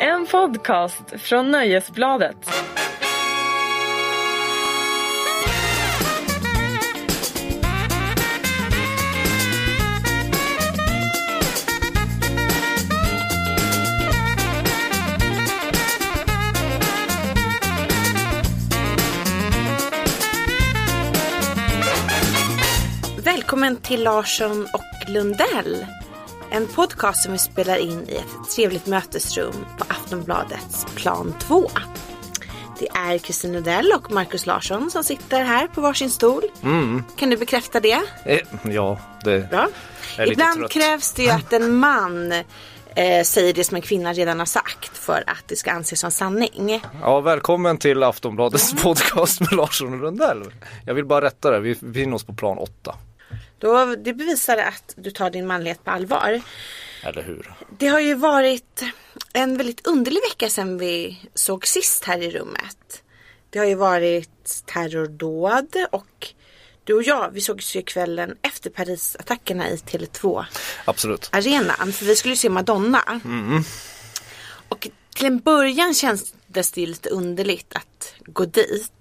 En podcast från Nöjesbladet. Välkommen till Larsson och Lundell. En podcast som vi spelar in i ett trevligt mötesrum på Aftonbladets plan 2. Det är Kristin Lundell och Markus Larsson som sitter här på varsin stol. Kan du bekräfta det? Eh, ja, det... Bra. Är Ibland trött. krävs det ju att en man eh, säger det som en kvinna redan har sagt för att det ska anses som sanning. Ja, välkommen till Aftonbladets podcast med Larsson och Lundell. Jag vill bara rätta det, vi befinner oss på plan 8. Då, det bevisar att du tar din manlighet på allvar. Eller hur? Det har ju varit en väldigt underlig vecka sedan vi såg sist här i rummet. Det har ju varit terrordåd och du och jag, vi sågs ju kvällen efter Parisattackerna i Tele2-arenan. Absolut. För vi skulle ju se Madonna. Och till en början kändes det lite underligt att gå dit.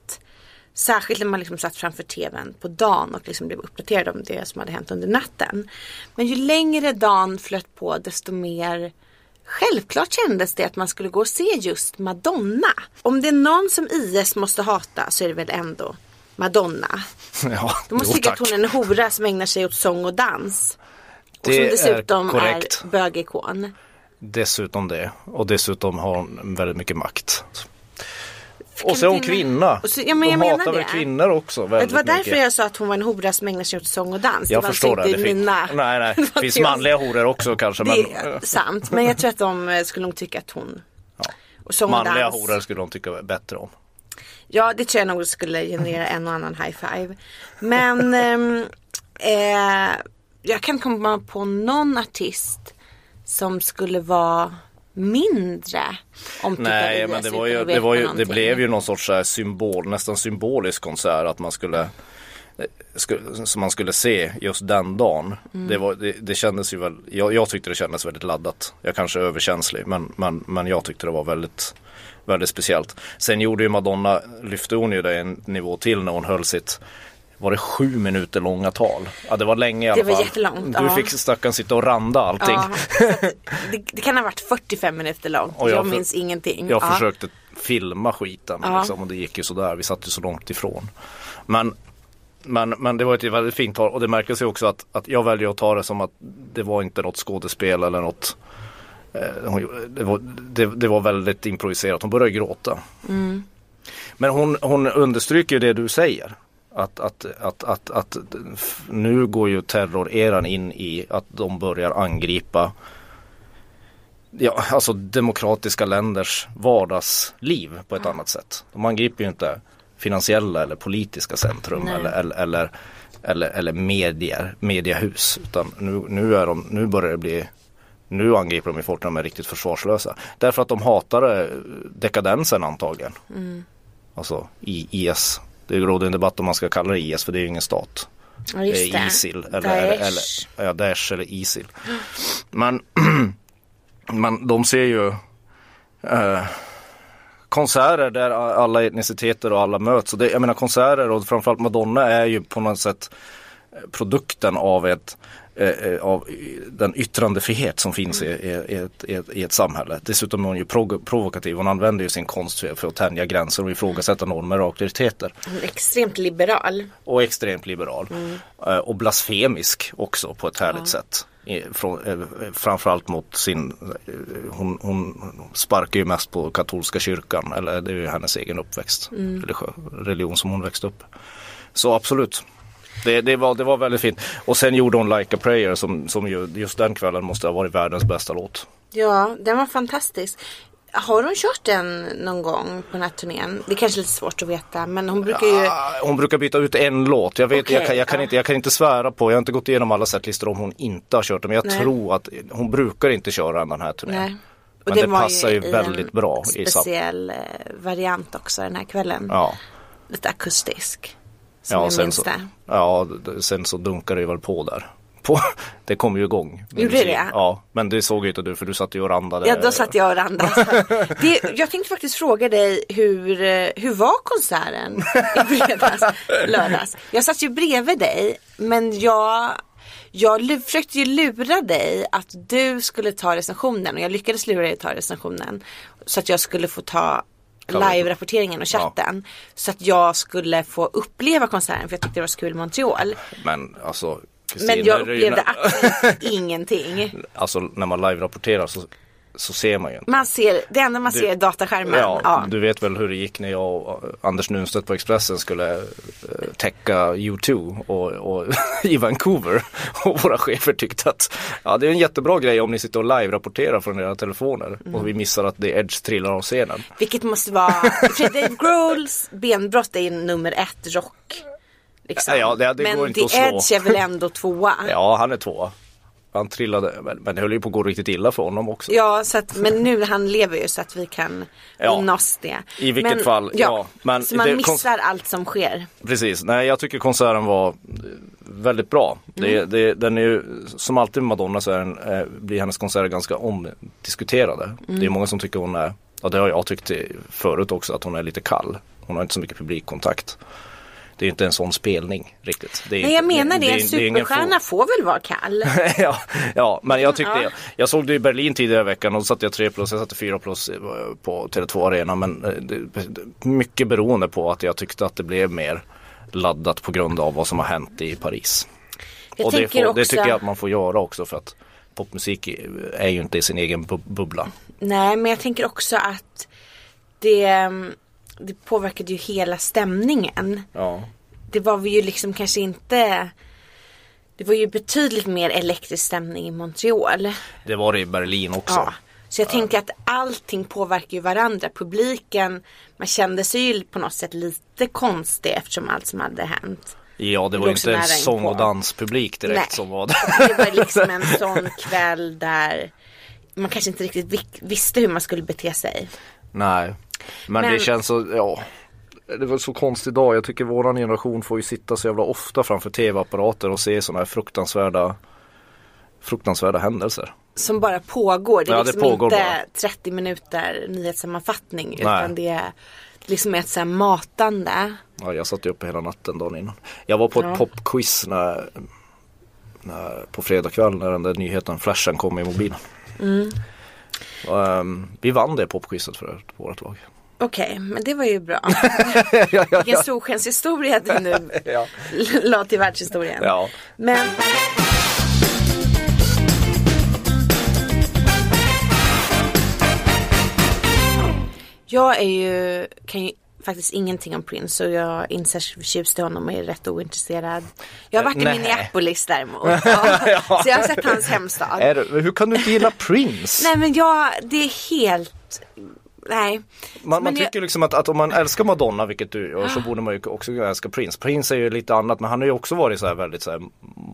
Särskilt när man liksom satt framför tvn på dagen och liksom blev uppdaterad om det som hade hänt under natten. Men ju längre dagen flöt på desto mer självklart kändes det att man skulle gå och se just Madonna. Om det är någon som IS måste hata så är det väl ändå Madonna. Ja, De måste jo, tycka att hon är en hora som ägnar sig åt sång och dans. Och Det som är dessutom är, korrekt. bögikon. Dessutom det. Och dessutom har hon väldigt mycket makt. Och så är hon kvinna. Och så- ja, men jag De hatar väl det. kvinnor också väldigt Det var därför mycket. jag sa att hon var en hora som ägnar sig åt sång och dans. Jag var förstår det. alltså Det inte finns, mina... nej, nej. Det finns det jag- manliga horor också kanske. Det Men är sant. Men jag tror att de eh, skulle nog tycka att hon... Och sång och manliga dans. horor skulle de tycka bättre om. Ja, det tror jag nog skulle generera en och annan high five. Men ehm, eh, jag kan komma på någon artist som skulle vara mindre omtyckt Nej, men det var ju, det, var ju, det blev ju någon sorts här symbol, nästan symbolisk konsert att man skulle eh, som man skulle se just den dagen. Mm. Det, var, det, det kändes ju väl, jag, jag tyckte det kändes väldigt laddat. Jag kanske är överkänslig men, men, men jag tyckte det var väldigt, väldigt speciellt. Sen gjorde ju Madonna, lyfte hon ju det en nivå till när hon höll sitt var det sju minuter långa tal? Ja det var länge i alla Det var fall. jättelångt, Du ja. fick stackarn sitta och randa allting. Ja, det, det kan ha varit 45 minuter långt. Och jag jag för- minns ingenting. Jag ja. försökte filma skiten Ja. liksom, och det gick ju sådär. Vi satt ju så långt ifrån. Men, men, men det var ett väldigt fint tal och det märktes ju också att, att jag väljer att ta det som att det var inte något skådespel eller något eh, det, var, det, det var väldigt improviserat. Hon började gråta. Mm. Men hon, hon understryker det du säger. Att, att, att, att, att nu går ju terroreran in i att de börjar angripa ja, alltså demokratiska länders vardagsliv på ett annat sätt. De angriper ju inte finansiella eller politiska centrum eller, eller, eller, eller, eller medier, mediehus. Utan nu, nu, är de, nu börjar det bli nu angriper de ju folk när de är riktigt försvarslösa. Därför att de hatar eh, dekadensen antagligen. Alltså i IS. Det råder en debatt om man ska kalla det IS för det är ju ingen stat. Ja, just Det är. Isil eller, Daesh. eller, eller ja, Daesh eller Isil. Men, men de ser ju eh, konserter där alla etniciteter och alla möts. Och det, jag menar konserter och framförallt Madonna är ju på något sätt eh, produkten av ett eh, eh, av den yttrandefrihet som finns i, i, ett, i, ett, i ett samhälle. Dessutom är hon ju prov- provokativ. Hon använder ju sin konst för, att tänja gränser och ifrågasätta normer och auktoriteter extremt liberal. och extremt liberal. Eh, Och blasfemisk också på ett härligt sätt. I- Från, eh, framförallt mot sin, eh, hon, hon sparkar ju mest på katolska kyrkan, eller det är ju hennes egen uppväxt, religiö, religion som hon växte upp. Så absolut. Det, det, var, det var väldigt fint. Och sen gjorde hon Like a prayer som, som ju, just den kvällen måste ha varit världens bästa låt. Ja, den var fantastisk. Har hon kört den någon gång på den här turnén? Det är kanske lite svårt att veta men hon brukar ju Ah, Hon brukar byta ut en låt. Jag, vet, Okej, jag, kan, jag, kan ja. inte, jag kan inte svära på, jag har inte gått igenom alla setlistor om hon inte har kört den. Men jag Nej. tror att hon brukar inte köra den här turnén. Nej. Men det var passar ju väldigt bra i sam- speciell eh, variant också den här kvällen. Ja, Lite akustisk. Som ja, jag sen minns så, det. ja, sen så dunkar det väl på där. på, det kom ju igång. Gjorde det? Ja, men det såg ju inte du för du satt ju och randade. Ja då satt jag och randade. Det, jag tänkte faktiskt fråga dig hur, eh, hur var konserten i fredags, lördags? Jag satt ju bredvid dig men jag, jag försökte ju lura dig att du skulle ta recensionen och jag lyckades lura dig att ta recensionen. Så att jag skulle få ta. Live-rapporteringen och chatten. Så att jag skulle få uppleva konserten för jag tyckte det var så kul i Montreal. Men alltså Kristina, Men jag upplevde absolut ingenting. Alltså när man live-rapporterar så, så ser man ju inte. Man ser, det enda man Du- ser är dataskärmen. Ja, Ja. du vet väl hur det gick när jag och Anders Nunstedt på Expressen skulle eh, täcka U2 och, och i Vancouver. Och våra chefer tyckte att ja, det är en jättebra grej om ni sitter och live-rapporterar från era telefoner Mm. och vi missar att det Edge trillar av scenen. Vilket måste vara, för Dave Grohls benbrott är nummer ett rock. Liksom. Ja, det- det Men går inte The. Edge är väl ändå tvåa. Ja, han är två. Han trillade, men, men det höll ju på att gå riktigt illa för honom också. Ja, så att, men nu han lever ju så att vi kan Ja. unna oss det. I vilket men, fall, ja, men så man det- missar allt som sker. Precis, nej jag tycker konserten var eh, väldigt bra. Det, Mm. det, den är ju, som alltid med Madonna så den, eh, blir hennes konserter ganska omdiskuterade. Mm. Det är många som tycker hon är, ja det har jag tyckt förut också, att hon är lite kall. Hon har inte så mycket publikkontakt. Det är inte en sån spelning riktigt. Det är Nej jag menar det, en är ingen superstjärna får väl vara kall. ja, ja, men jag tyckte, Ja. jag, jag såg det i Berlin tidigare i veckan och då satte jag 3 plus, jag satte 4 plus eh, på Tele2 Arena men eh, det, det, mycket beroende på att jag tyckte att det blev mer laddat på grund av vad som har hänt i Paris. Jag och det, får, också, det tycker jag att man får göra också för att popmusik är ju inte i sin egen bu- bubbla. nej men jag tänker också att det, det påverkade ju hela stämningen. Ja. det var ju liksom kanske inte Det var ju betydligt mer elektrisk stämning i Montreal. Det var det i Berlin också. Ja. Så jag tänker att allting påverkar ju varandra. Publiken, man kände sig ju på något sätt lite konstig eftersom allt som hade hänt. Ja, det var låg inte en sång och danspublik direkt Nej. som var Det var liksom en sån kväll där man kanske inte riktigt vi- visste hur man skulle bete sig. Nej, men, Men- det känns så, ja. Det var så konstig dag. Jag tycker våran generation får ju sitta så jävla ofta framför tv-apparater och se sådana här fruktansvärda fruktansvärda händelser. Som bara pågår. Det är Ja, det liksom pågår inte bara. 30 minuter nyhetssammanfattning. Nej. Utan det är liksom ett så här matande. Ja, jag satt ju uppe hela natten dagen innan. Jag var på ett Ja. popquiz när, när, på fredag kväll när den där nyheten flashen kom i mobilen. Mm. Ehm, vi vann det popquizet för vårt lag. Okej, men det var ju bra. Vilken solskenshistoria du nu Ja. la till världshistorien. Ja. Men jag är ju, kan ju faktiskt ingenting om Prince och jag är inte särskilt förtjust i honom och är rätt ointresserad. Jag har varit i Nej. Minneapolis däremot. Ja. Så jag har sett hans hemstad. Är hur kan du inte gilla Prince? Nej men jag, det är helt, nej. Man, man Men jag- tycker liksom att, att om man älskar Madonna, vilket du gör, så borde man ju också älska Prince. Prince är ju lite annat, men han har ju också varit så här väldigt så här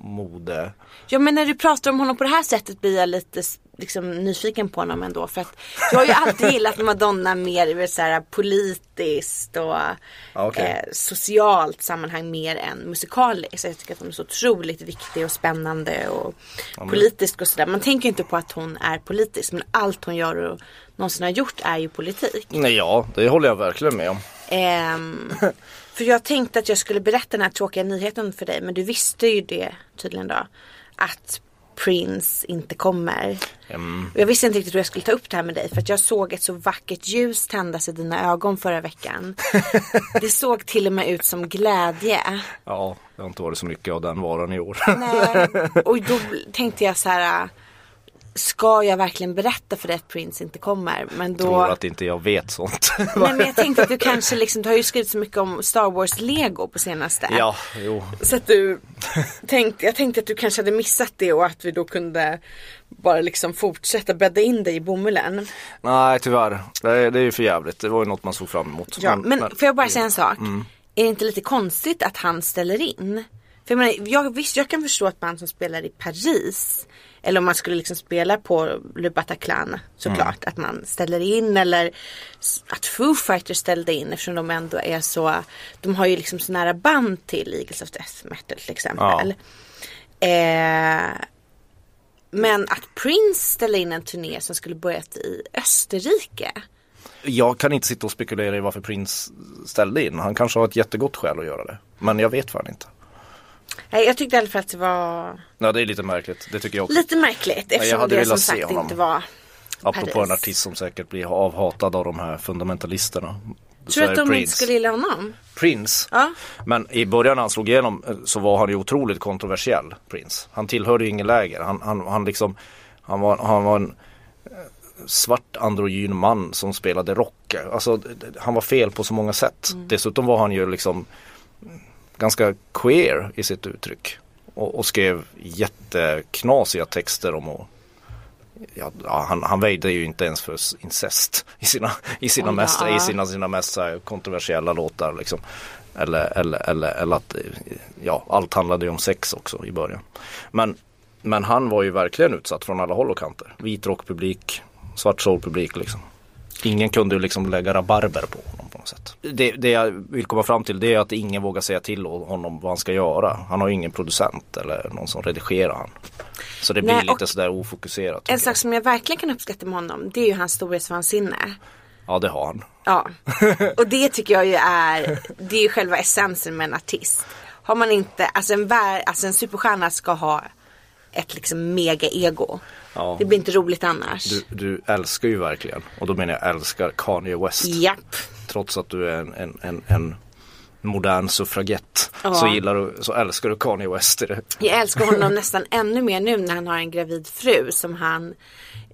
mode. Ja men när du pratar om honom på det här sättet blir jag lite liksom, nyfiken på honom ändå. För att jag har ju alltid gillat Madonna mer i ett så här politiskt och Ja, okej. eh, socialt sammanhang mer än musikaliskt. Jag tycker att hon är så otroligt viktig och spännande och politisk och sådär. Man tänker inte på att hon är politisk men allt hon gör och någonsin har gjort är ju politik. Nej, ja, det håller jag verkligen med om. Ehm, för jag tänkte att jag skulle berätta den här tråkiga nyheten för dig men du visste ju det tydligen då. Att Prince inte kommer. Mm. Jag visste inte riktigt hur jag skulle ta upp det här med dig för att jag såg ett så vackert ljus tändas i dina ögon förra veckan. Det såg till och med ut som glädje. Ja, det har inte varit så mycket av den varan i år. Nej. Och då tänkte jag så här. Ska jag verkligen berätta för dig att Prince inte kommer? Men då... Tror att inte jag vet sånt. Nej men jag tänkte att du kanske liksom, du har ju skrivit så mycket om Star Wars Lego på senaste. ja, jo. Så att du tänkte, jag tänkte att du kanske hade missat det och att vi då kunde bara liksom fortsätta bädda in dig i bomullen. Nej, tyvärr. Det är, det är ju för jävligt. Det var ju något man såg fram emot. Ja, men, får jag bara säga en sak? Mm. Är det inte lite konstigt att han ställer in? För jag menar, jag, visst jag kan förstå att man som spelar i Paris eller om man skulle liksom spela på Le Bataclan såklart. Mm. Att man ställer in eller att Foo Fighters ställde in eftersom de ändå är så. De har ju liksom så nära band till Eagles of Death Metal till exempel. Eh, men att Prince ställde in en turné som skulle börjat i Österrike. Jag kan inte sitta och spekulera i varför Prince ställde in. Han kanske har ett jättegott skäl att göra det. Men jag vet fan inte. Nej, jag tyckte i alla fall att det var Ja det är lite märkligt. Det tycker jag också. lite märkligt eftersom hade det som sagt honom. inte var Apropå Paris. en artist som säkert blir avhatad av de här fundamentalisterna. Tror du att de inte Prince. skulle gilla honom? Prince. Ja. Men i början när han slog igenom eh, så var han ju otroligt kontroversiell, Prince. Han tillhörde ju ingen läger. Han, han, han liksom, han var, han var en eh, svart androgyn man som spelade rock. Alltså han var fel på så många sätt. Mm. Dessutom var han ju liksom ganska queer i sitt uttryck. Och, och skrev jätteknasiga texter om att Ja, han, han väjde ju inte ens för incest i sina, i sina, Oj, mest, ja. i sina, sina mest kontroversiella låtar. Liksom. Eller, eller, eller, eller att ja, allt handlade ju om sex också i början. Men, men han var ju verkligen utsatt från alla håll och kanter. Vit rockpublik, svart soulpublik liksom. Ingen kunde liksom lägga rabarber på honom på något sätt. Det, det jag vill komma fram till det är att ingen vågar säga till honom vad han ska göra. Han har ju ingen producent eller någon som redigerar han. Så det blir Nej, lite sådär ofokuserat. En sak som jag verkligen kan uppskatta med honom det är ju hans storhetsvansinne. Ja det har han. Ja, och det tycker jag ju är, det är ju själva essensen med en artist. Har man inte, alltså en, vär, alltså en superstjärna ska ha ett liksom mega ego. Ja. Det blir inte roligt annars. Du, du älskar ju verkligen, och då menar jag älskar Kanye West. Japp. Trots att du är en, en, en, en modern suffragett Ja. så gillar du, så älskar du Kanye West. Jag älskar honom nästan ännu mer nu när han har en gravid fru som han,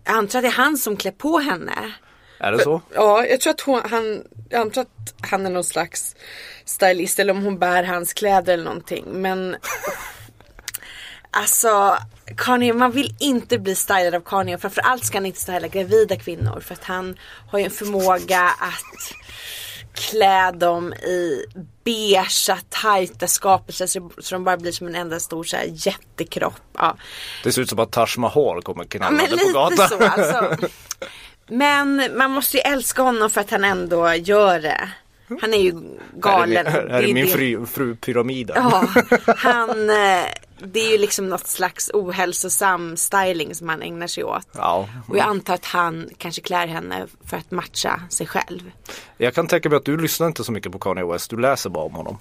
jag antar att det är han som klär på henne. Är det så? Ja, jag tror att hon, han, jag antar att han är någon slags stylist eller om hon bär hans kläder eller någonting. Men alltså Kanye, man vill inte bli stylad av Kanye och framförallt ska han inte styla gravida kvinnor för att han har ju en förmåga att klä dem i beigea tajta skapelser så så de bara blir som en enda stor så här, jättekropp. Ja. Det ser ut som att Taj Mahal kommer Ja, knallande men på lite gatan. så alltså. Men man måste ju älska honom för att han ändå gör det. Han är ju galen. Här är min, här är min fru, fru pyramiden. Ja, han, eh, det är ju liksom något slags ohälsosam styling som han ägnar sig åt. Ja. Och jag antar att han kanske klär henne för att matcha sig själv. Jag kan tänka mig att du lyssnar inte så mycket på Kanye West, du läser bara om honom.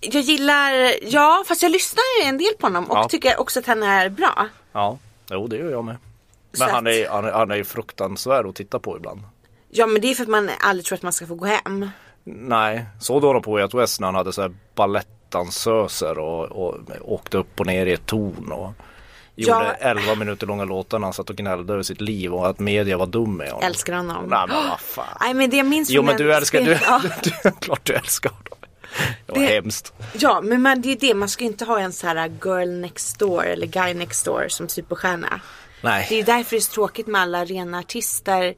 Jag gillar, ja fast jag lyssnar ju en del på honom och Ja. tycker också att han är bra. Ja, jo det gör jag med. Men han är, han, är, han är fruktansvärd att titta på ibland. Ja men det är för att man aldrig tror att man ska få gå hem. Nej, så då på Way Out West när han hade så här balettdansöser och, och åkte upp och ner i ett torn och gjorde Ja. 11 minuter långa låtar när han satt och gnällde över sitt liv och att media var dum med honom. Älskar honom. Nej men vad fan. Nej men det jag minns Jo men du älskar, du, Ja. du, du, klart du älskar honom. Det var Det- hemskt. Ja, men man, det är det. Man ska inte ha en så här girl next door eller guy next door som superstjärna. Det är Nej. därför det är så tråkigt med alla rena artister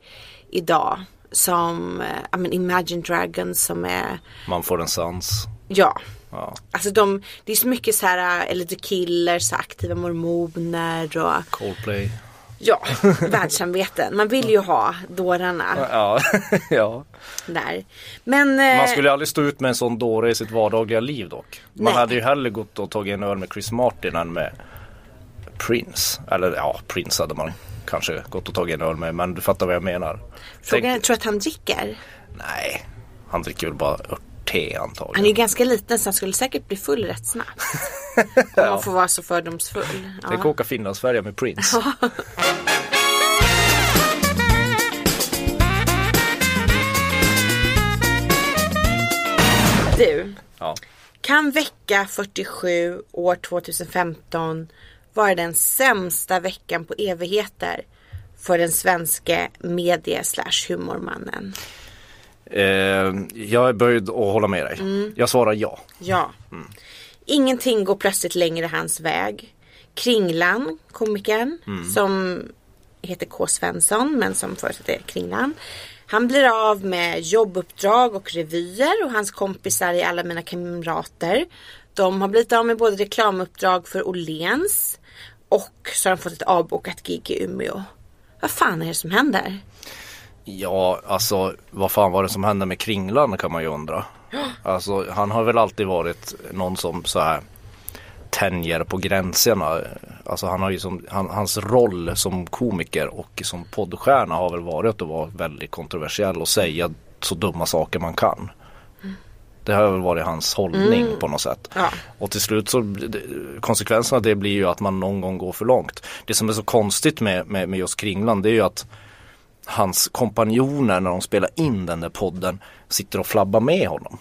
idag. Som eh, ja, men Imagine Dragons som är, Man får en sans. ja. Ja. Alltså de, det är så mycket så här, eh, eller The Killers, aktiva mormoner och Coldplay. ja, världssamveten. Man vill ju ha dårarna Ja. ja. där. Men eh, Man skulle aldrig stå ut med en sån dåre i sitt vardagliga liv dock. Man Nej. hade ju hellre gått och tagit en öl med Chris Martin än med Prince. Eller ja, Prince hade man kanske gått och tagit en öl med. Men du fattar vad jag menar. frågan är, Tänk- tror du att han dricker? Nej, han dricker väl bara örtte antagligen. Han är ju ganska liten så han skulle säkert bli full rätt snabbt. Om man får vara så fördomsfull. Ja. Tänk åka Finlandsfärja med Prince. Du, Ja. kan vecka 47 år 2015 vara den sämsta veckan på evigheter för den svenske medie slash humormannen? Eh, jag är böjd att hålla med dig. Mm. Jag svarar ja. Ja. Ingenting går plötsligt längre hans väg. Kringlan, komikern, som heter K. Svensson men som förut hette Kringlan. Han blir av med jobbuppdrag och revyer och hans kompisar är alla mina kamrater. De har blivit av med både reklamuppdrag för Åhléns och så har de fått ett avbokat gig i Umeå. Vad fan är det som händer? Ja, alltså vad fan var det som hände med Kringlan kan man ju undra. Alltså han har väl alltid varit någon som så här tänjer på gränserna. Alltså han har ju som, han, hans roll som komiker och som poddstjärna har väl varit att vara väldigt kontroversiell och säga så dumma saker man kan. Det har väl varit hans hållning på något sätt. Ja. Och till slut så av det blir ju att man någon gång går för långt. Det som är så konstigt med, med, med just Kringland det är ju att hans kompanjoner när de spelar in den där podden sitter och flabbar med honom.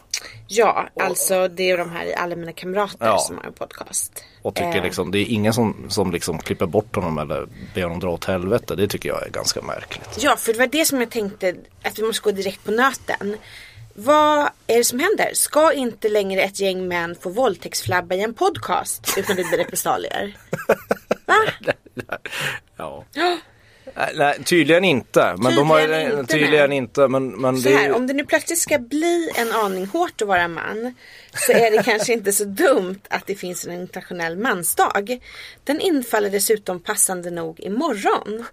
Ja, alltså det är de här i Alla mina kamrater Ja. som har en podcast. Och tycker Eh, liksom, det är ingen som, som liksom klipper bort honom eller ber honom dra åt helvete. Det tycker jag är ganska märkligt. Ja, för det var det som jag tänkte att vi måste gå direkt på nöten. Vad är det som händer? Ska inte längre ett gäng män få våldtäktsflabba i en podcast utan bli repressalier? Va? Ja. Nej, tydligen inte. Men de har Tydligen inte, tydligen nej. inte. Men, men Så det är här, ju- om det nu plötsligt ska bli en aning hårt att vara man så är det kanske inte så dumt att det finns en internationell mansdag. Den infaller dessutom passande nog imorgon.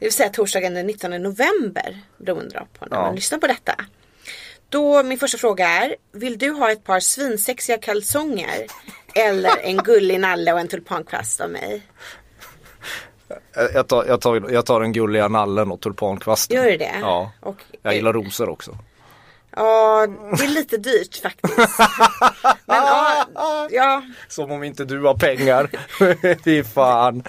Det vill säga torsdagen den 19 november beroende på när Ja. man lyssnar på detta. Då min första fråga är, vill du ha ett par svinsexiga kalsonger eller en gullig nalle och en tulpankvast av mig? Jag, tar, jag, tar, jag tar den gulliga nallen och tulpankvasten. Gör du det? Ja. Och, Jag gillar rosor också. Ja, det är lite dyrt faktiskt. Men ja, ja Som om inte du har pengar. Fy fan.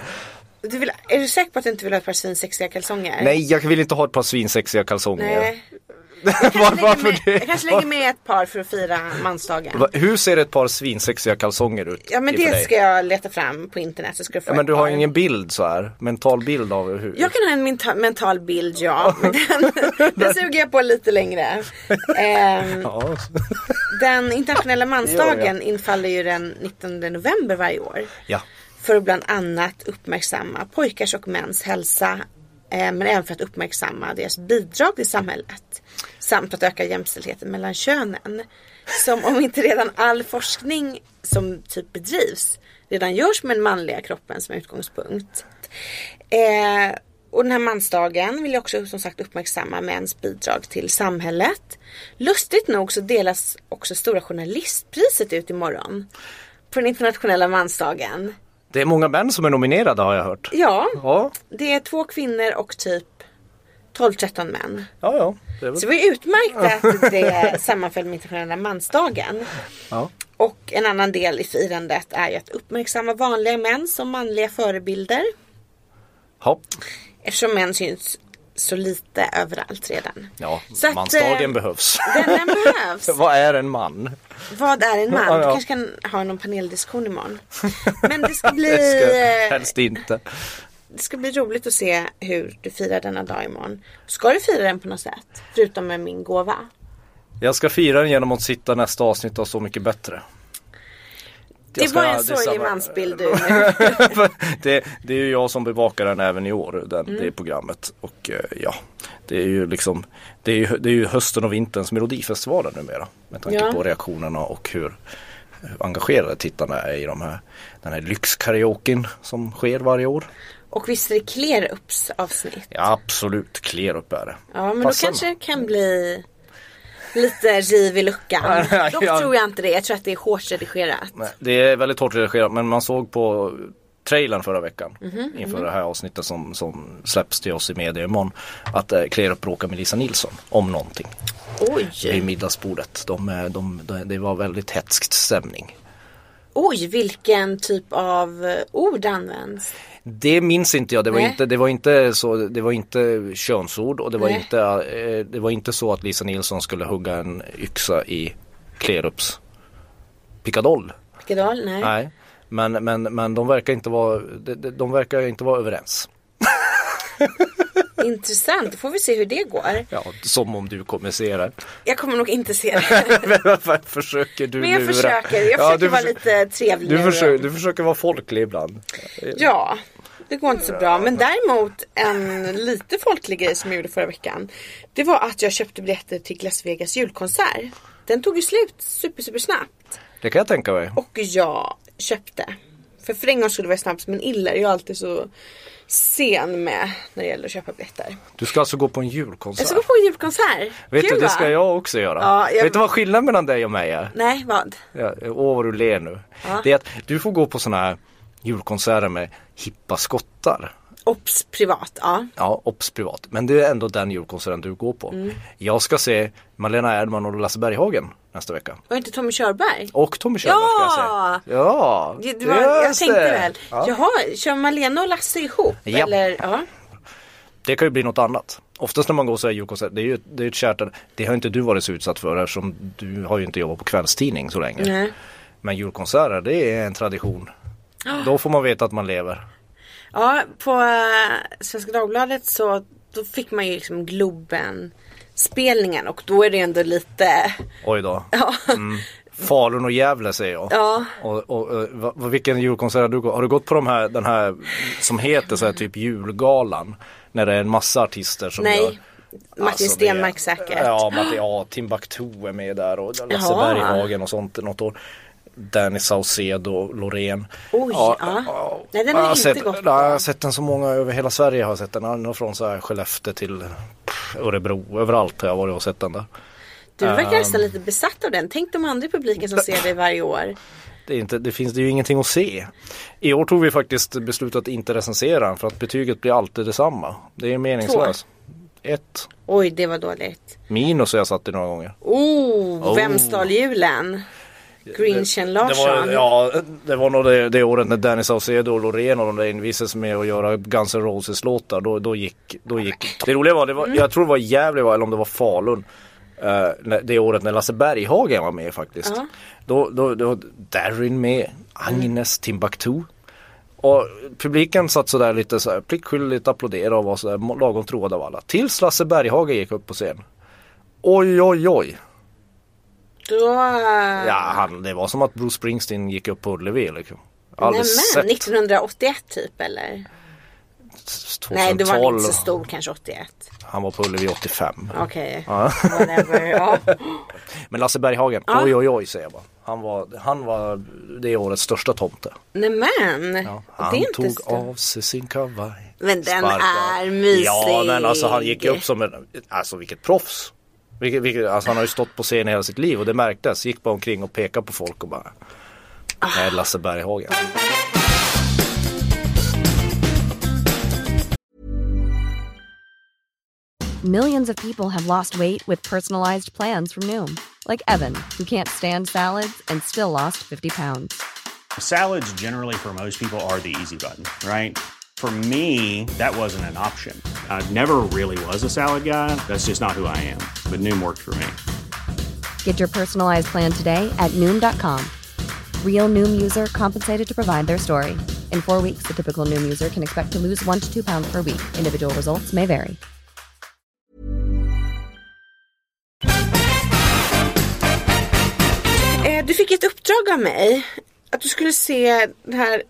du vill, är du säker på att du inte vill ha ett par svinsexiga kalsonger? Nej, jag vill inte ha ett par svinsexiga kalsonger. Nej. Var, Jag kanske, varför med, det? jag kanske lägger med ett par för att fira mansdagen. Va- Hur ser ett par svinsexiga kalsonger ut? Ja men det ska jag leta fram på internet så ska du få Ja, men du har ingen bild så här, mental bild av hur? Jag kan ha en menta- mental bild ja, men den, den suger jag på lite längre. Ehm, Ja. den internationella mansdagen Ja, infaller ju den 19 november varje år. ja. För att bland annat uppmärksamma pojkars och mäns hälsa. Eh, men även för att uppmärksamma deras bidrag till samhället. Samt att öka jämställdheten mellan könen. Som om inte redan all forskning som typ bedrivs redan görs med den manliga kroppen som utgångspunkt. Eh, och den här mansdagen vill jag också som sagt uppmärksamma mäns bidrag till samhället. Lustigt nog så delas också Stora Journalistpriset ut imorgon. På den internationella mansdagen. Det är många män som är nominerade har jag hört. Ja, Ja, det är två kvinnor och typ 12-13 män. ja, ja. Det väl... Så det var utmärkt att det sammanföll med internationella mansdagen. ja. Och en annan del i firandet är ju att uppmärksamma vanliga män som manliga förebilder. Hopp. Eftersom män syns så lite överallt redan. Ja, Så att, mansdagen eh, behövs. Den, den behövs. Vad är en man? Vad är en man? Ja, Du ja. kanske kan ha någon paneldiskussion imorgon. Men det ska bli, Det ska, helst inte. det ska bli roligt att se hur du firar denna dag imorgon. Ska du fira den på något sätt? Förutom med min gåva. Jag ska fira den genom att sitta nästa avsnitt av Så mycket bättre. Det ska- var en sorglig mansbild du det, det är ju jag som bevakar den även i år, den, Mm. det programmet. Och eh, ja, det är ju liksom det är ju, det är ju hösten och vinterns melodifestivaler numera. Med tanke Ja. på reaktionerna och hur hur engagerade tittarna är i de här, den här lyxkaraoken som sker varje år. Och visst är det Klerups avsnitt? Ja absolut, Klerup är det. Ja men Passar då kanske det kan bli lite riv i luckan. Dock ja. tror jag inte det. Jag tror att det är hårt redigerat. Nej, Det är väldigt hårt redigerat men man såg på trailern förra veckan Mhm, inför det här avsnittet som, som släpps till oss i media imorgon. Att eh, Klerup bråkar med Lisa Nilsson om någonting vid Oj! middagsbordet. De, eh, de, de, det var väldigt hätskt stämning. Oj, vilken typ av eh, ord används? Det minns inte jag. Det var, Nej. inte, det var, inte, så, det var inte könsord och det var, Nej. inte, eh, det var inte så att Lisa Nilsson skulle hugga en yxa i Klerups pickadoll. Pickadoll? Nej. Nej. Men, men, men de verkar inte vara, de, de- verkar inte vara överens. Intressant, då får vi se hur det går. Ja, som om du kommer se det. Jag kommer nog inte se det. Varför försöker du Men jag lura? försöker, jag Ja, försöker du vara försö- lite trevlig Du försöker, du försöker vara folklig ibland. Ja, det går inte så bra. Men däremot en lite folklig grej som jag gjorde förra veckan. Det var att jag köpte biljetter till Las Vegas julkonsert. Den tog ju slut super, super snabbt. Det kan jag tänka mig. Och jag köpte. För För en gång skulle det vara snabbt men iller. Jag är alltid så sen med när det gäller att köpa biljetter. Du ska alltså gå på en julkonsert? Jag ska gå på en julkonsert. Vet Kul, du, det ska va? jag också göra. Ja, jag- Vet du vad skillnaden mellan dig och mig är? Nej, vad? Ja, åh vad du ler nu. Ja. Det är att du får gå på sådana här julkonserter med hippa skottar. Ops privat, ja. Ja, obs privat. Men det är ändå den julkonserten du går på. Mm. Jag ska se Malena Erdman och Lasse Berghagen nästa vecka. Var inte Tommy Körberg? Och Tommy Körberg Ja! ska jag se. Ja! Det, det var, jag tänkte det. väl. Ja. Jaha, kör Malena och Lasse ihop? Ja. Eller, ja. Det kan ju bli något annat. Oftast när man går så här julkonsert, det är ju det är ett kärt, det har inte du varit så utsatt för eftersom du har ju inte jobbat på kvällstidning så länge. Nej. Men julkonserter, det är en tradition. Då får man veta att man lever. Ja, på äh, Svenska Dagbladet så då fick man ju liksom Globen spelningen och då är det ändå lite Oj då. Ja. Mm. Falun och Gävle säger jag. Ja. Och, och, eh, vad- vad- vilken julkonsert har du gått? Har du gått på de här, den här som heter så här typ julgalan? När det är en massa artister som Nej. gör Martin Alltså, Stenmark säkert. Ja, Martin, ja, Timbuktu är med där och Lasse Jaha. Berghagen och sånt något år. Danny Saucedo, Loreen. Oj, ja. Nej, den har jag inte sett, gått Jag har sett den så många över hela Sverige har jag sett den. Ända från så här Skellefteå till Örebro. Överallt har jag varit och sett den där. Du verkar Ehm. nästan lite besatt av den. Tänk de andra i publiken som ser dig varje år. Det, inte, det finns det är ju ingenting att se. I år tog vi faktiskt beslutet att inte recensera den för att betyget blir alltid detsamma. Det är meningslöst. Ett. Oj, det var dåligt. Minus har jag satt det några gånger. Oh, Oh. vem Grinchen Det Larsson. var, ja, det var nog det, det året när Danny Saucedo och Loreen och de där envisades med att göra Guns N' Roses låtar. Då, då, gick, då gick Det roliga var, det var jag tror det var Gävle eller om det var Falun. när- det året när Lasse Berghagen var med faktiskt. Ja. Då, då, då Darin med, Agnes, Timbuktu. Och publiken satt sådär lite såhär pliktskyldigt applåderade och var sådär lagom troade av alla. Tills Lasse Berghagen gick upp på scen. Oj oj oj. Då... Ja, han, det var som att Bruce Springsteen gick upp på Ullevi liksom. Aldrig Nämen, sett 1981 typ eller? 2012. Nej, då var inte så stor kanske 81. Han var på Ullevi 85. Okej, Ja. whatever. Ja. Men Lasse Berghagen, Ja. oj oj oj säger jag bara. Han var, han var det årets största tomte. Nämen, Ja, det han tog stort. av sig sin kavaj. Men den sparkade. är mysig. Ja men alltså han gick upp som en, alltså vilket proffs. Vilket, vilket, alltså han har ju stått på scen hela sitt liv och det märktes. Gick bara omkring och pekade på folk och bara. Det är Lasse Berghagen. Millions of people have lost weight with personalized plans from Noom, like Evan, who can't stand salads and still lost 50 pounds. Salads, generally, for most people, are the easy button, right? For me, that wasn't an option. I never really was a salad guy. That's just not who I am. But Noom worked for me. Get your personalized plan today at Noom.com. Real Noom user compensated to provide their story. In four weeks, the typical Noom user can expect to lose one to two pounds per week. Individual results may vary. Eh, Du fick ett uppdrag av mig. Att du skulle se den här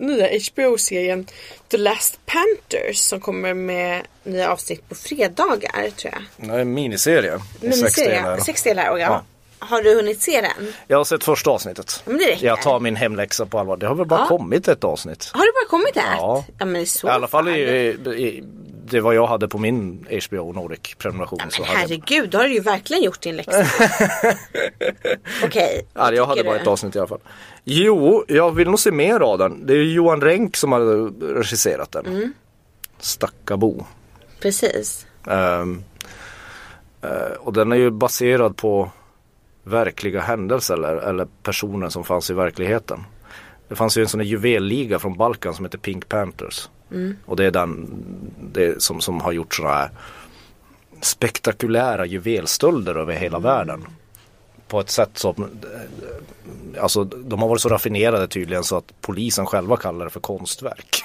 nya HBO-serien The Last Panthers som kommer med nya avsnitt på fredagar tror jag. Det är en miniserie. i. Miniserie. Sex delar och ja. Har du hunnit se den? Jag har sett första avsnittet. Men det räcker. Jag tar min hemläxa på allvar. Det har väl bara Ja. kommit ett avsnitt. Har det bara kommit ett? Ja. ja men i så I alla fall fall. i, i, det var jag hade på min HBO Nordic prenumeration. Ja, men hade jag, herregud, då har du ju verkligen gjort din läxa. Okej. ja, vad jag hade bara du? ett avsnitt i alla fall. Jo, jag vill nog se mer av den. Det är Johan Renck som har regisserat den. Mm. Stackabo. Precis. Ehm, eh, och den är ju baserad på verkliga händelser eller, eller personer som fanns i verkligheten. Det fanns ju en sån här juvelliga från Balkan som heter Pink Panthers. Och det är den det som, som har gjort sådana här spektakulära juvelstölder över hela världen. På ett sätt som, alltså de har varit så raffinerade tydligen så att polisen själva kallar det för konstverk.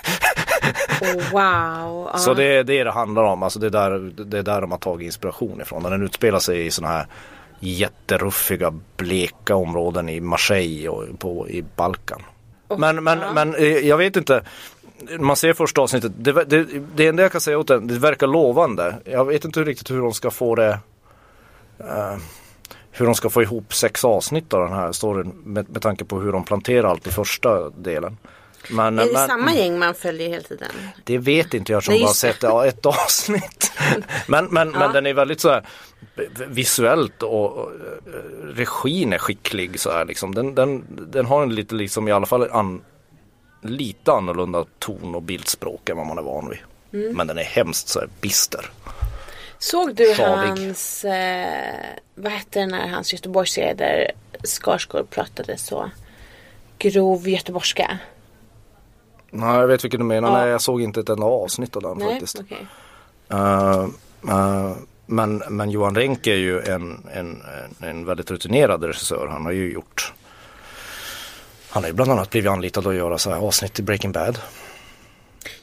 Oh, wow. Ja. Så det är det det handlar om. Alltså det, är där, det är där de har tagit inspiration ifrån. Den utspelar sig i sådana här jätteruffiga, bleka områden i Marseille och på, i Balkan. men men, men eh, jag vet inte. Man ser första avsnittet. Det, det, det enda jag kan säga åt den, det verkar lovande. Jag vet inte riktigt hur de ska få det. eh, hur de ska få ihop sex avsnitt av den här storyn med, med tanke på hur de planterar allt i första delen. Men, Är det men, samma gäng man följer hela tiden? Det vet inte jag som Nej, bara sett ja, ett avsnitt. men men, men den är väldigt så här visuellt och, och eh, regin är skicklig så här liksom. Den, den, den har en lite liksom i alla fall an, lite annorlunda ton och bildspråk än vad man är van vid. Mm. Men den är hemskt så här bister. Såg du Sjavig. hans, eh, vad hette den här, hans Göteborgsserie där Skarsgård pratade så grov göteborgska? Nej jag vet vilken du menar. Ja. Nej jag såg inte ett enda avsnitt av den Nej, faktiskt. okej. Eh, eh, men, men Johan Renck är ju en, en, en väldigt rutinerad regissör. Han har ju gjort Han har ju bland annat blivit anlitad att göra så här avsnitt i Breaking Bad.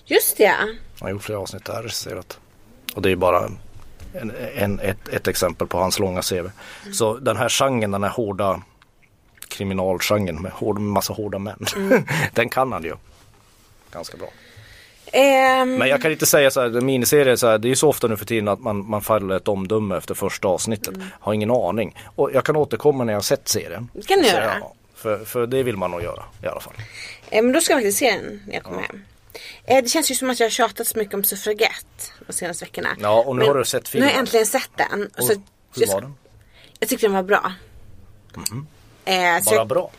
Just det, ja. Han har gjort flera avsnitt där regisserat. Och det är bara en, en, ett, ett exempel på hans långa CV. Så den här genren, den här hårda kriminalgenren med hård, massa hårda män. den kan han ju. Ganska bra. Ehm, Men jag kan inte säga så här, en miniserie så här, det är ju så ofta nu för tiden att man, man faller ett omdöme efter första avsnittet. Har ingen aning. Och jag kan återkomma när jag sett serien. Det kan du göra. ja, för, för det vill man nog göra i alla fall. eh, men då ska jag faktiskt se den när jag kommer hem. Eh, det känns ju som att jag har tjatat så mycket om suffragett de senaste veckorna. Ja, och nu Men har du sett Nu filmen. har jag äntligen sett den. Och så, hur var den? jag tyckte den var bra. Eh, så Bara jag, bra.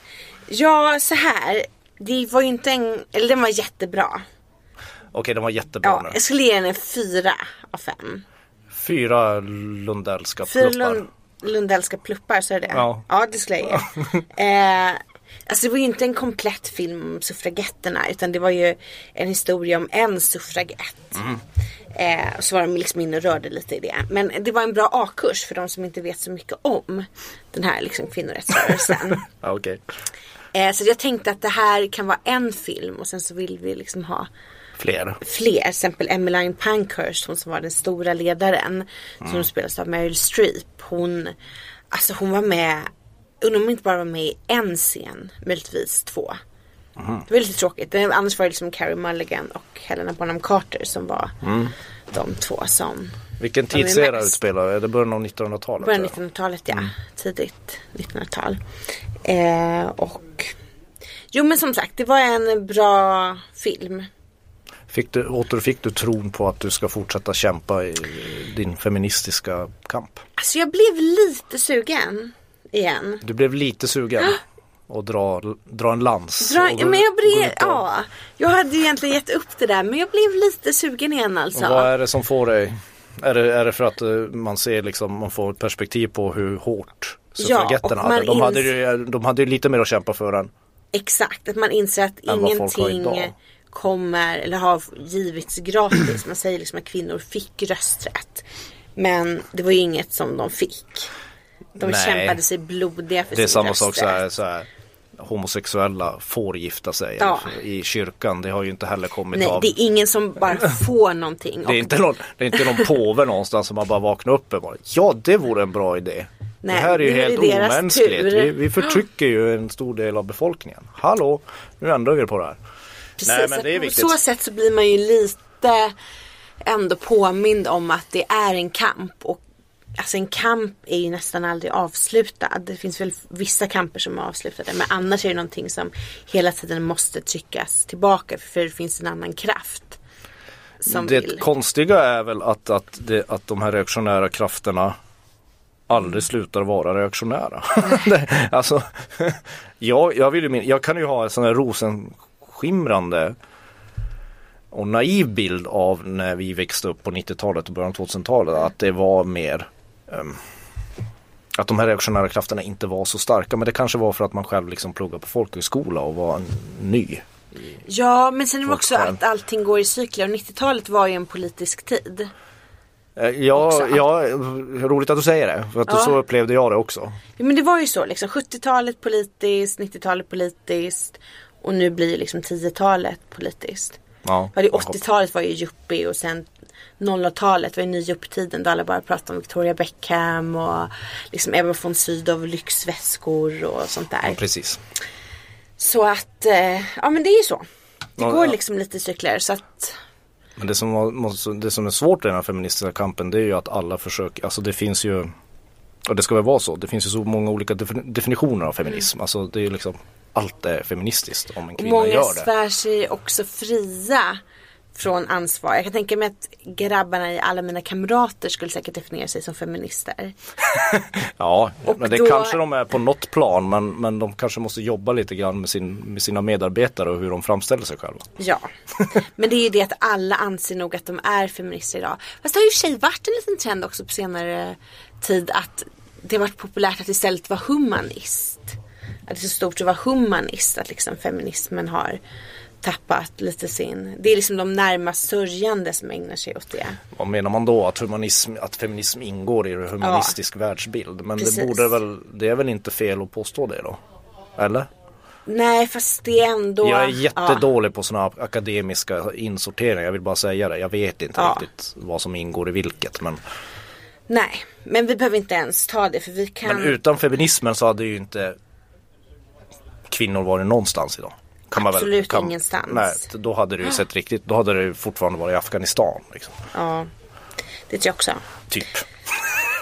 Ja, så här. Det var ju inte en, eller den var jättebra. Okej, den var jättebra Ja, nu. jag skulle ge den en fyra av fem. Fyra lundellska pluppar. Lund, Lundellska pluppar, så är det Ja. ja, det skulle jag ge. eh, alltså det var ju inte en komplett film om suffragetterna utan det var ju en historia om en suffragett. Mm. Eh, och så var de liksom inne och rörde lite i det. Men det var en bra A-kurs för de som inte vet så mycket om den här liksom kvinnorättsrörelsen. Ja, okej. eh, så jag tänkte att det här kan vara en film och sen så vill vi liksom ha Fler. fler. Till exempel Emmeline Pankhurst, hon som var den stora ledaren. Som spelas av Meryl Streep. Hon, alltså hon var med, undrar om hon inte bara var med i en scen, möjligtvis två. Det var lite tråkigt. Annars var det liksom Carey Mulligan och Helena Bonham Carter som var de två som Vilken tidsera utspelar Är det början av 1900-talet? Början eller? 1900-talet ja. Tidigt 1900-tal. Eh, och Jo men som sagt det var en bra film. Fick du, återfick du tron på att du ska fortsätta kämpa i din feministiska kamp? Alltså jag blev lite sugen igen. Du blev lite sugen och dra, dra en lans. Dra, och men jag blev, och- ja. Jag hade ju egentligen gett upp det där men jag blev lite sugen igen alltså. Och Vad är det som får dig? Är det, är det för att eh, man ser liksom, man får ett perspektiv på hur hårt suffragetterna man hade? De hade, ju, de hade ju lite mer att kämpa för än Exakt, att man inser att Än vad folk har ingenting idag. Kommer eller har givits gratis. Man säger liksom att kvinnor fick rösträtt. Men det var ju inget som de fick. De Nej. kämpade sig blodiga för Det är sin samma sak rösträtt. så här, så här homosexuella får gifta sig Ja. i kyrkan. Det har ju inte heller kommit Nej, av det är ingen som bara får någonting. Det är, inte någon, det är inte någon påve någonstans som man bara vaknar upp och bara Ja det vore en bra idé. Nej, det här är ju helt omänskligt. Vi, vi förtrycker ju en stor del av befolkningen. Hallå, nu ändrar vi på det här. Precis, Nej, men det är på viktigt. så sätt så blir man ju lite ändå påmind om att det är en kamp. Och Alltså en kamp är ju nästan aldrig avslutad. Det finns väl vissa kamper som är avslutade. Men annars är det någonting som hela tiden måste tryckas tillbaka. För det finns en annan kraft. Det vill. konstiga är väl att, att, det, att de här reaktionära krafterna aldrig slutar vara reaktionära. Alltså, jag, jag, vill ju min, jag kan ju ha en sån här rosenskimrande och naiv bild av när vi växte upp på 90-talet och början av 2000-talet att det var mer ehm, att de här reaktionära krafterna inte var så starka men det kanske var för att man själv liksom pluggade på folkhögskola och var ny. Ja men sen är det också att allting går i cykler. Och 90-talet var ju en politisk tid. Eh, Ja, Också. ja, roligt att du säger det för att Ja. så upplevde jag det också. Ja, men det var ju så liksom 70-talet politiskt, 90-talet politiskt och nu blir liksom 10-talet politiskt. Ja, Ja, det 80-talet var ju yuppie och sen 00-talet var ju ny upp-tiden då alla bara pratade om Victoria Beckham och liksom Ebba von Sydow lyxväskor och sånt där. Ja, precis. Så att, eh, ja men det är ju så. Det Ja, går liksom lite i cykler så att Men det som, var- det som är svårt i den här feministiska kampen det är ju att alla försöker, alltså det finns ju och det ska väl vara så, det finns ju så många olika defini- definitioner av feminism. Alltså det är ju liksom allt är feministiskt om en kvinna många gör det. svär sig också fria från ansvar. Jag kan tänka mig att grabbarna i alla mina kamrater skulle säkert definiera sig som feminister. Ja, Och men det då- kanske de är på något plan men, men de kanske måste jobba lite grann med, sin, med sina medarbetare och hur de framställer sig själva. Ja, men det är ju det att alla anser nog att de är feminister idag. Fast det har ju i och för sig varit en liten trend också på senare tid att det har varit populärt att istället vara humanist. Att det är så stort att vara humanist, att liksom feminismen har tappat lite sin, det är liksom de närmast sörjande som ägnar sig åt det. Vad menar man då? Att, humanism, att feminism ingår i en humanistisk världsbild? Men Precis. det borde väl, det är väl inte fel att påstå det då? Eller? Nej fast det är ändå Jag är ja. jättedålig på sådana akademiska insorteringar. Jag vill bara säga det. Jag vet inte Ja. riktigt vad som ingår i vilket. Men, Nej, men vi behöver inte ens ta det för vi kan men utan feminismen så hade ju inte kvinnor varit någonstans idag. Kan man väl- Absolut kan, ingenstans. Nej, då hade det ju sett riktigt, då hade det fortfarande varit i Afghanistan. Liksom. Ja, det tror jag också. Typ.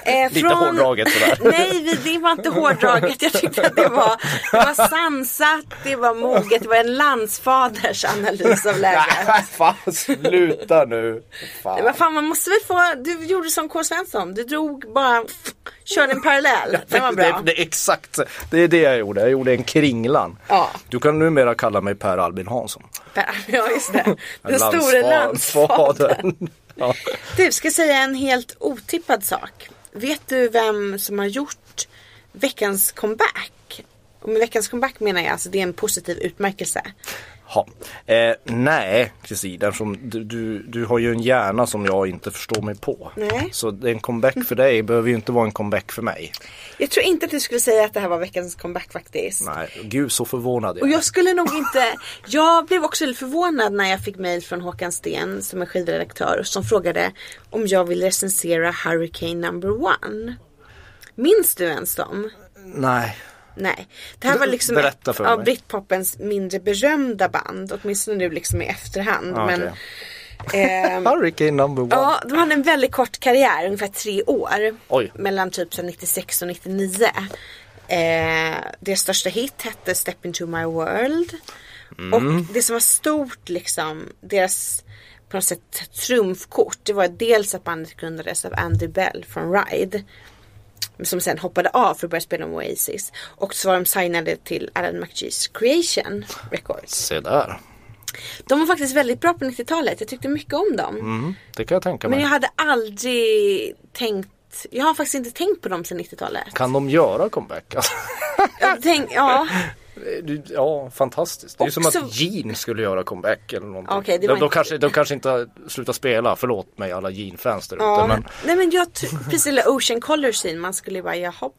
Eh, Lite hårdraget sådär. Nej, det var inte hårdraget. Jag tyckte att det var, det var sansat, det var moget, det var en landsfaders analys av läget. Nej, fan sluta nu. Fan. Vad fan, man måste väl få, du gjorde som K. Svensson, du drog bara, körde en parallell. Det var bra. Det, det är exakt, det är det jag gjorde. Jag gjorde en kringlan. Ja. Du kan numera kalla mig Per Albin Hansson. Ja, just det. Den store Landsfa- landsfadern. Ja. Du, ska säga en helt otippad sak. Vet du vem som har gjort veckans comeback? Och med veckans comeback menar jag alltså det är en positiv utmärkelse. Ha. Eh, nej, Kristin, eftersom du, du, du har ju en hjärna som jag inte förstår mig på. Nej. Så en comeback för dig behöver ju inte vara en comeback för mig. Jag tror inte att du skulle säga att det här var veckans comeback faktiskt. Nej, gud så förvånad jag Och jag skulle nog inte, jag blev också förvånad när jag fick mail från Håkan Sten som är skivredaktör som frågade om jag vill recensera Hurricane number one. Minns du ens dem? Nej. Nej. Det här var liksom ett av mig. britpopens mindre berömda band. Åtminstone nu liksom i efterhand. Ja, Men, okej. ehm, Hurricane number one. Ja, de hade en väldigt kort karriär, ungefär tre år. Oj. Mellan typ så 96 och 99. Eh, deras största hit hette Step into my world. Mm. Och det som var stort liksom, deras på något sätt trumfkort, det var dels att bandet grundades av Andy Bell från Ride. Som sen hoppade av för att börja spela med Oasis. Och så var de signade till Alan McGee's Creation Records. Se där. De var faktiskt väldigt bra på 90-talet. Jag tyckte mycket om dem. Mm, det kan jag tänka Men mig. jag hade aldrig tänkt Jag har faktiskt inte tänkt på dem sedan 90-talet. Kan de göra comeback? Alltså, Jag tänk, ja, ja, fantastiskt. Det är ju som att Gene skulle göra comeback eller någonting. Okej, det de, de, inte- kanske, de kanske inte har slutat spela, förlåt mig alla Gene-fans där ute. ja. Men Nej men jag precis eller Ocean Color Scene, man skulle ju bara jaha.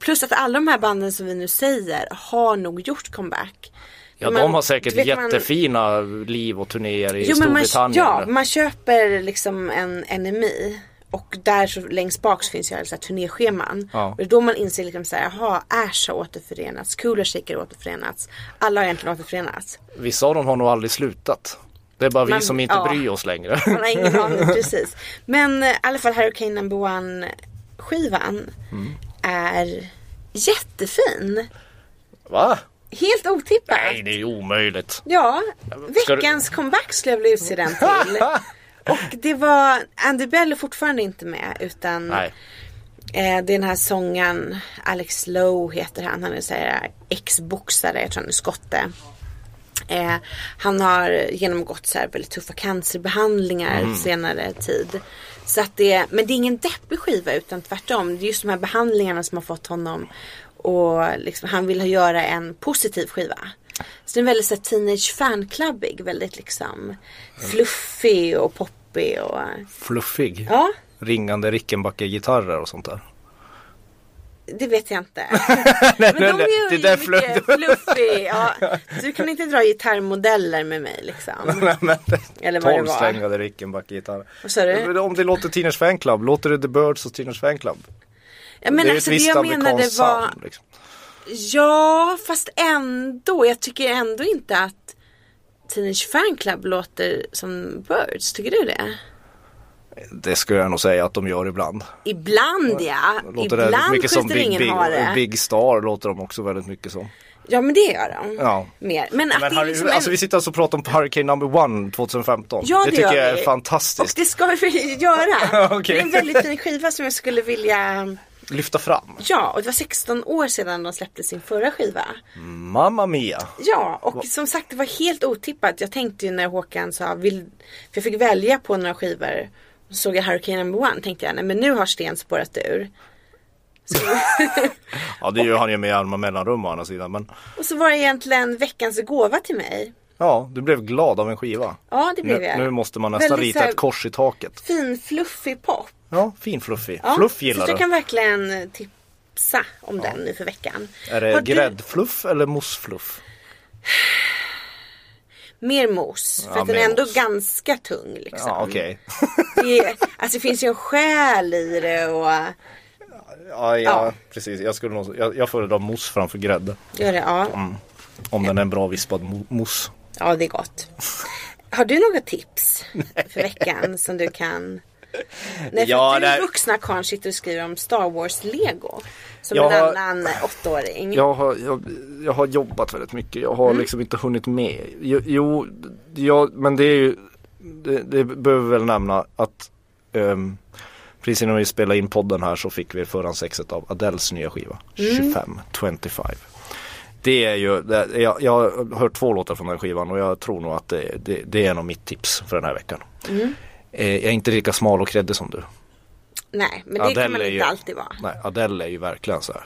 Plus att alla de här banden som vi nu säger har nog gjort comeback. ja, Men, de har säkert vet, man- jättefina liv och turnéer i Jo, men man, Storbritannien. ja, man köper liksom en NMI och där så längst bak så finns ju alltså turnéscheman. Ja. Och det är då man inser liksom såhär, jaha, Ash har återförenats, Cooler Shaker har återförenats. Alla har egentligen återförenats. Vissa av dem har nog aldrig slutat. Det är bara vi Man- som inte ja. bryr oss längre. Man har ingen aning precis. Men eh, i alla fall Hurricane Number One skivan Mm. är jättefin. Va? Helt otippat. Nej, det är omöjligt. Ja, Ska du- veckans comeback skulle jag vilja utse den till. Och det var, Andy Bell är fortfarande inte med utan eh, det är den här sången Alex Lowe heter han. Han är så här ex-boxare, jag tror han är skotte. Eh, han har genomgått så här väldigt tuffa cancerbehandlingar Mm. senare tid. Så att det, men det är ingen deppig skiva utan tvärtom. Det är just de här behandlingarna som har fått honom och liksom, han vill göra en positiv skiva. Så den är väldigt så här, teenage fanclubbig, väldigt liksom fluffig och poppig och Fluffig. ja, Ringande Rickenbacker-gitarrer och sånt där. det vet jag inte. Men de nej, är det ju mycket fluffig. Ja. Du kan inte dra gitarrmodeller med mig liksom. Eller vad det var. Tolvsträngade Rickenbacker-gitarrer. Vad sa du? Men Om det låter Teenage Fanclub, låter det The Birds och Teenage Fanclub? Ja, men det är alltså ett det jag menade var sound. Liksom. Ja, fast ändå. Jag tycker ändå inte att Teenage Fanclub låter som Birds. Tycker du det? Det skulle jag nog säga att de gör ibland. Ibland ja. Låter det Ibland mycket som Big, Big. Big Star låter de också väldigt mycket som. Ja men det gör de. Ja. Mer. Men att Men det är Harry, liksom en... alltså vi sitter alltså och pratar om Hurricane number one 2015. Ja, det, det tycker jag är vi. Och fantastiskt. det ska vi göra. Okej. Det är en väldigt fin skiva som jag skulle vilja Lyfta fram. Ja, och det var 16 år sedan de släppte sin förra skiva. Mamma Mia. Ja, och som sagt det var helt otippat. Jag tänkte ju när Håkan sa, vill... för jag fick välja på några skivor. Såg jag Hurricane number one, tänkte jag, nej men nu har Sten spårat ur. Ja det gör han ju med arma mellanrum å andra sidan. Men och så var det egentligen veckans gåva till mig. Ja, du blev glad av en skiva. Ja, det blev Nu, jag. nu måste man nästan Väldigt rita så ett kors i taket. Fin fluffig pop. Ja, fin fluffig. Ja, Fluff så gillar du. jag kan verkligen tipsa om den nu för veckan. Är det Har du- gräddfluff eller mossfluff? Mer mos. För Ja, att den är ändå mos. ganska tung liksom. Ja. Det, är- alltså det finns ju en själ i det och Ja, ja, Ja. precis. Jag, skulle nog, jag, jag föredrar mousse framför grädde. gör det. Ja, Om den är en bra vispad mo- mousse. Ja det är gott. Har du några tips för veckan som du kan? Nej, för Ja, du det- vuxna karln sitter och skriver om Star Wars Lego. Som Jag en har- annan åttaåring. Jag har, jag, jag har jobbat väldigt mycket. Jag har Mm. liksom inte hunnit med. Jo, jo ja, men det är ju det, det behöver vi väl nämna att um, precis innan vi spelade in podden här så fick vi förhandsexet av Adeles nya skiva. Mm. 25, 25. Det är ju, jag, jag har hört två låtar från den skivan och jag tror nog att det, det, det är nog mitt tips för den här veckan. Mm. Eh, jag är inte lika smal och kreddig som du. Nej, men det kan man inte ju, alltid vara. Nej, Adele är ju verkligen så här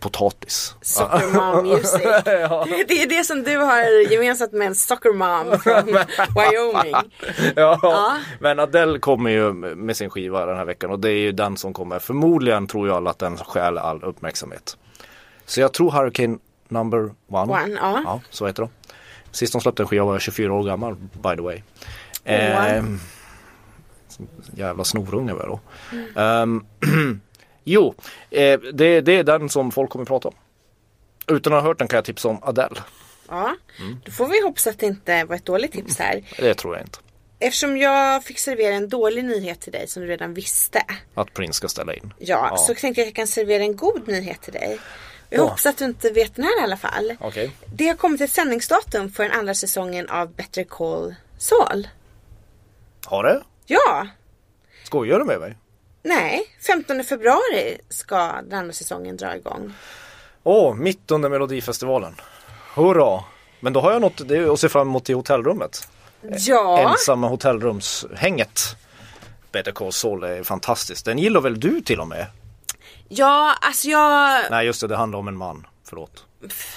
potatis. Soccer mom music. Det är det som du har gemensamt med en soccer mom från Wyoming. ja, Ja. men Adele kommer ju med sin skiva den här veckan och det är ju den som kommer. Förmodligen tror jag alla att den stjäl all uppmärksamhet. Så jag tror Hurricane number one. One, ja. ja så heter de. Sist de släppte en skiva var jag 24 år gammal by the way. Ehm, jävla snorunge var jag då. Ehm, jo, eh, det, det är den som folk kommer prata om. Utan att ha hört den kan jag tipsa om Adele. Ja, Mm. då får vi hoppas att det inte var ett dåligt tips här. Det tror jag inte. Eftersom jag fick servera en dålig nyhet till dig som du redan visste. Att Prince ska ställa in. Ja, Ja. så tänkte jag att jag kan servera en god nyhet till dig. Jag Ja. hoppas att du inte vet den här i alla fall. Okej. Det har kommit ett sändningsdatum för den andra säsongen av Better Call Saul. Har det? Ja, Skojar du med mig? nej, 15 februari ska den andra säsongen dra igång. Åh, mitt under Melodifestivalen. Hurra! Men då har jag något att se fram emot i hotellrummet. Ja, Ensamma hotellrumshänget. Better Call Saul är fantastiskt. Den gillar väl du till och med? Ja, alltså jag... Nej just det, det handlar om en man. Förlåt.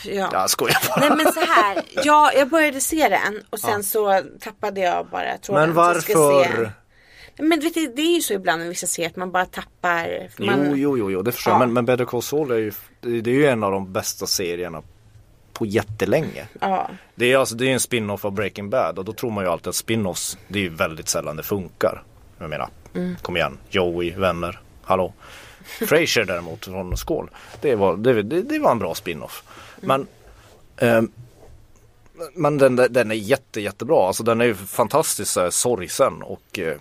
Ja. Jag skojar bara. Nej men så här, ja, jag började se den och sen så tappade jag bara tråden. Men varför? Men vet du, det är ju så ibland med vissa serier att man bara tappar. Man, Jo, jo, jo, jo, det förstår jag. Ja. Men, men Better Call Saul är ju, det är ju en av de bästa serierna på jättelänge. Ja, Det är alltså det är en spin-off av Breaking Bad och då tror man ju alltid att spin-offs det är ju väldigt sällan det funkar. Jag menar, kom igen, Joey, vänner, hallå. Frasier däremot från Skål, det var, det, det, det var en bra spin-off. Men, ehm, men den, den är jätte, jättebra, alltså den är ju fantastiskt så här, sorgsen och eh,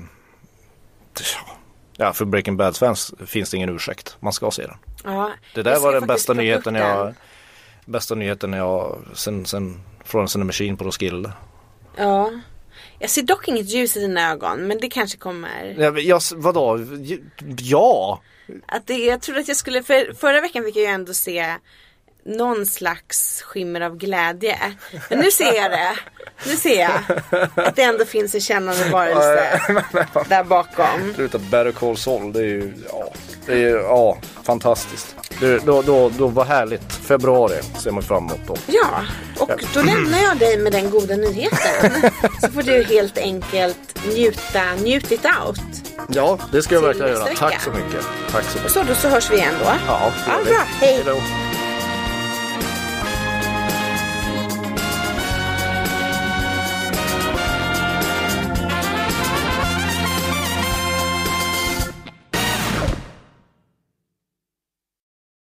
ja, för Breaking Bad fans finns det ingen ursäkt, man ska se den. ja. Det där var den bästa nyheten den. jag Bästa nyheten jag sen, sen and the Machine på Roskilde. Ja. Jag ser dock inget ljus i dina ögon men det kanske kommer. Jag, jag, vadå? Ja! Att det, jag trodde att jag skulle, för förra veckan fick jag ju ändå se någon slags skimmer av glädje. Men nu ser jag det. Nu ser jag att det ändå finns en kännande varelse där bakom. Sluta Better Call Saul, det är ju, ja, det är ju, ja, fantastiskt. Det, då, då, då var härligt. Februari ser man fram emot då. Ja, och då lämnar jag dig med den goda nyheten. Så får du helt enkelt njuta, njut it out. Ja, det ska jag verkligen göra. Tack så mycket. Tack så mycket. så då så hörs vi igen då. Ja, det Ja, gör vi. bra. Hej. då.